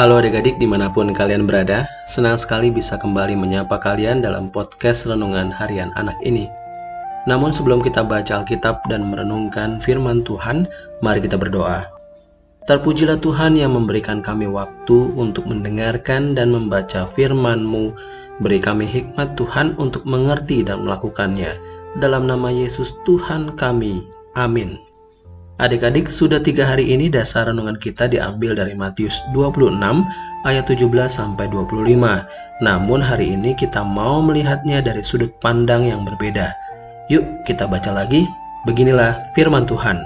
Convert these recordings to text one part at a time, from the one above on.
Halo adik-adik di mana pun kalian berada, senang sekali bisa kembali menyapa kalian dalam podcast Renungan Harian Anak ini. Namun sebelum kita baca Alkitab dan merenungkan firman Tuhan, mari kita berdoa. Terpujilah Tuhan yang memberikan kami waktu untuk mendengarkan dan membaca firman-Mu. Beri kami hikmat Tuhan untuk mengerti dan melakukannya. Dalam nama Yesus Tuhan kami. Amin. Adik-adik, sudah tiga hari ini dasar renungan kita diambil dari Matius 26 ayat 17 sampai 25. Namun hari ini kita mau melihatnya dari sudut pandang yang berbeda. Yuk kita baca lagi. Beginilah firman Tuhan.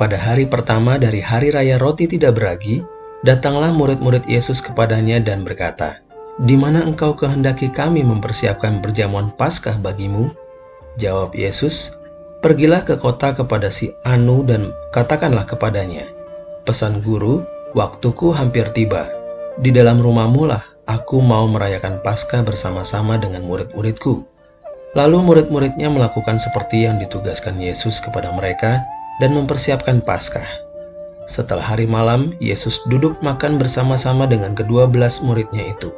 Pada hari pertama dari hari raya roti tidak beragi, datanglah murid-murid Yesus kepadanya dan berkata, "Di mana engkau kehendaki kami mempersiapkan perjamuan Paskah bagimu?" Jawab Yesus, Pergilah ke kota kepada si Anu dan katakanlah kepadanya, Pesan guru, waktuku hampir tiba. Di dalam rumahmu lah aku mau merayakan Paskah bersama-sama dengan murid-muridku. Lalu murid-muridnya melakukan seperti yang ditugaskan Yesus kepada mereka dan mempersiapkan Paskah. Setelah hari malam, Yesus duduk makan bersama-sama dengan kedua belas muridnya itu.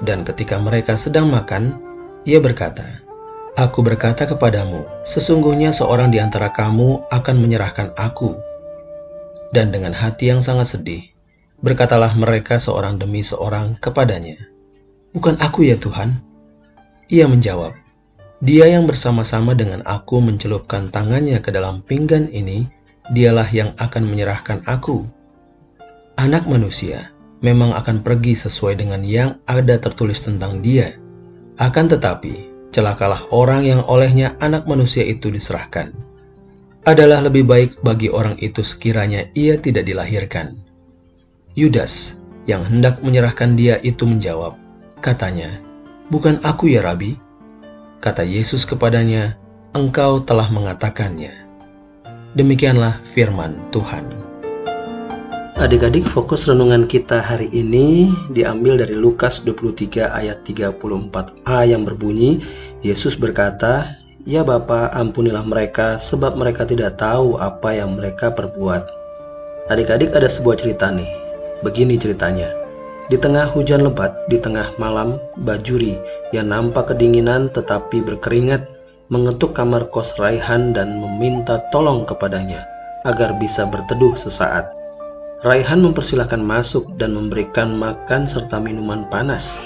Dan ketika mereka sedang makan, ia berkata, Aku berkata kepadamu, sesungguhnya seorang di antara kamu akan menyerahkan aku. Dan dengan hati yang sangat sedih, berkatalah mereka seorang demi seorang kepadanya, Bukan aku ya Tuhan? Ia menjawab, Dia yang bersama-sama dengan aku mencelupkan tangannya ke dalam pinggan ini, dialah yang akan menyerahkan aku. Anak manusia memang akan pergi sesuai dengan yang ada tertulis tentang dia. Akan tetapi, celakalah orang yang olehnya anak manusia itu diserahkan. Adalah lebih baik bagi orang itu sekiranya ia tidak dilahirkan. Yudas yang hendak menyerahkan dia itu menjawab, katanya, Bukan aku ya Rabi? Kata Yesus kepadanya, Engkau telah mengatakannya. Demikianlah firman Tuhan. Adik-adik, fokus renungan kita hari ini diambil dari Lukas 23 ayat 34a yang berbunyi, Yesus berkata, Ya Bapa, ampunilah mereka sebab mereka tidak tahu apa yang mereka perbuat. Adik-adik ada sebuah cerita nih. Begini ceritanya. Di tengah hujan lebat, di tengah malam, Bajuri yang nampak kedinginan tetapi berkeringat mengetuk kamar kos Raihan dan meminta tolong kepadanya agar bisa berteduh sesaat. Raihan mempersilahkan masuk dan memberikan makan serta minuman panas.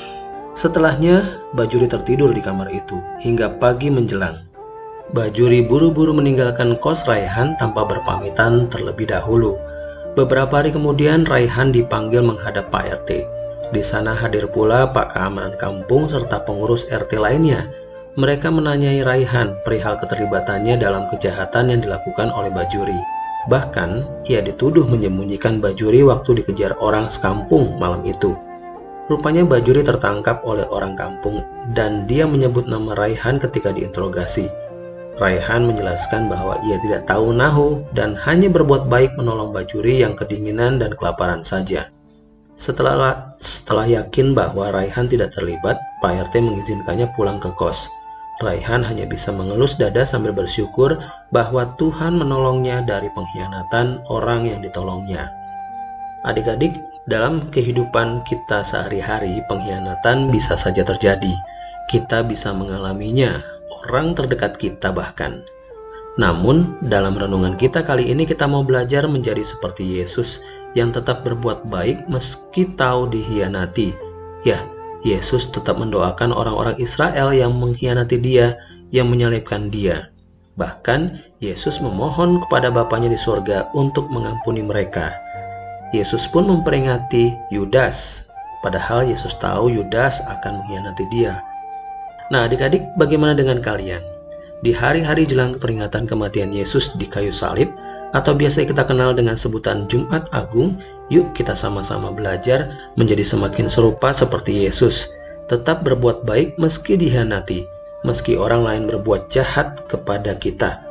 Setelahnya, Bajuri tertidur di kamar itu hingga pagi menjelang. Bajuri buru-buru meninggalkan kos Raihan tanpa berpamitan terlebih dahulu. Beberapa hari kemudian, Raihan dipanggil menghadap Pak RT. Di sana hadir pula Pak Keamanan Kampung serta pengurus RT lainnya. Mereka menanyai Raihan perihal keterlibatannya dalam kejahatan yang dilakukan oleh Bajuri. Bahkan, ia dituduh menyembunyikan Bajuri waktu dikejar orang sekampung malam itu. Rupanya Bajuri tertangkap oleh orang kampung dan dia menyebut nama Raihan ketika diinterogasi. Raihan menjelaskan bahwa ia tidak tahu Nahu dan hanya berbuat baik menolong Bajuri yang kedinginan dan kelaparan saja. Setelah setelah yakin bahwa Raihan tidak terlibat, Pak RT mengizinkannya pulang ke kos. Raihan hanya bisa mengelus dada sambil bersyukur bahwa Tuhan menolongnya dari pengkhianatan orang yang ditolongnya. Adik-adik, dalam kehidupan kita sehari-hari, pengkhianatan bisa saja terjadi. Kita bisa mengalaminya, orang terdekat kita bahkan. Namun, dalam renungan kita kali ini kita mau belajar menjadi seperti Yesus yang tetap berbuat baik meski tahu dihianati. Ya, Yesus tetap mendoakan orang-orang Israel yang mengkhianati dia, yang menyalibkan dia. Bahkan, Yesus memohon kepada Bapaknya di surga untuk mengampuni mereka. Yesus pun memperingati Yudas, padahal Yesus tahu Yudas akan mengkhianati dia. Nah, adik-adik, bagaimana dengan kalian? Di hari-hari jelang peringatan kematian Yesus di kayu salib, atau biasa kita kenal dengan sebutan Jumat Agung, yuk kita sama-sama belajar menjadi semakin serupa seperti Yesus, tetap berbuat baik meski dihianati, meski orang lain berbuat jahat kepada kita.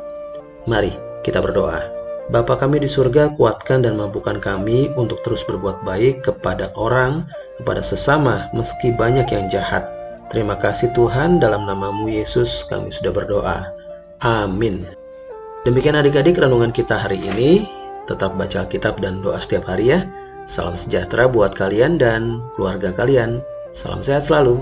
Mari kita berdoa. Bapa kami di surga, kuatkan dan mampukan kami untuk terus berbuat baik kepada orang, kepada sesama, meski banyak yang jahat. Terima kasih Tuhan, dalam namamu Yesus kami sudah berdoa. Amin. Demikian adik-adik renungan kita hari ini. Tetap baca Alkitab dan doa setiap hari ya. Salam sejahtera buat kalian dan keluarga kalian. Salam sehat selalu.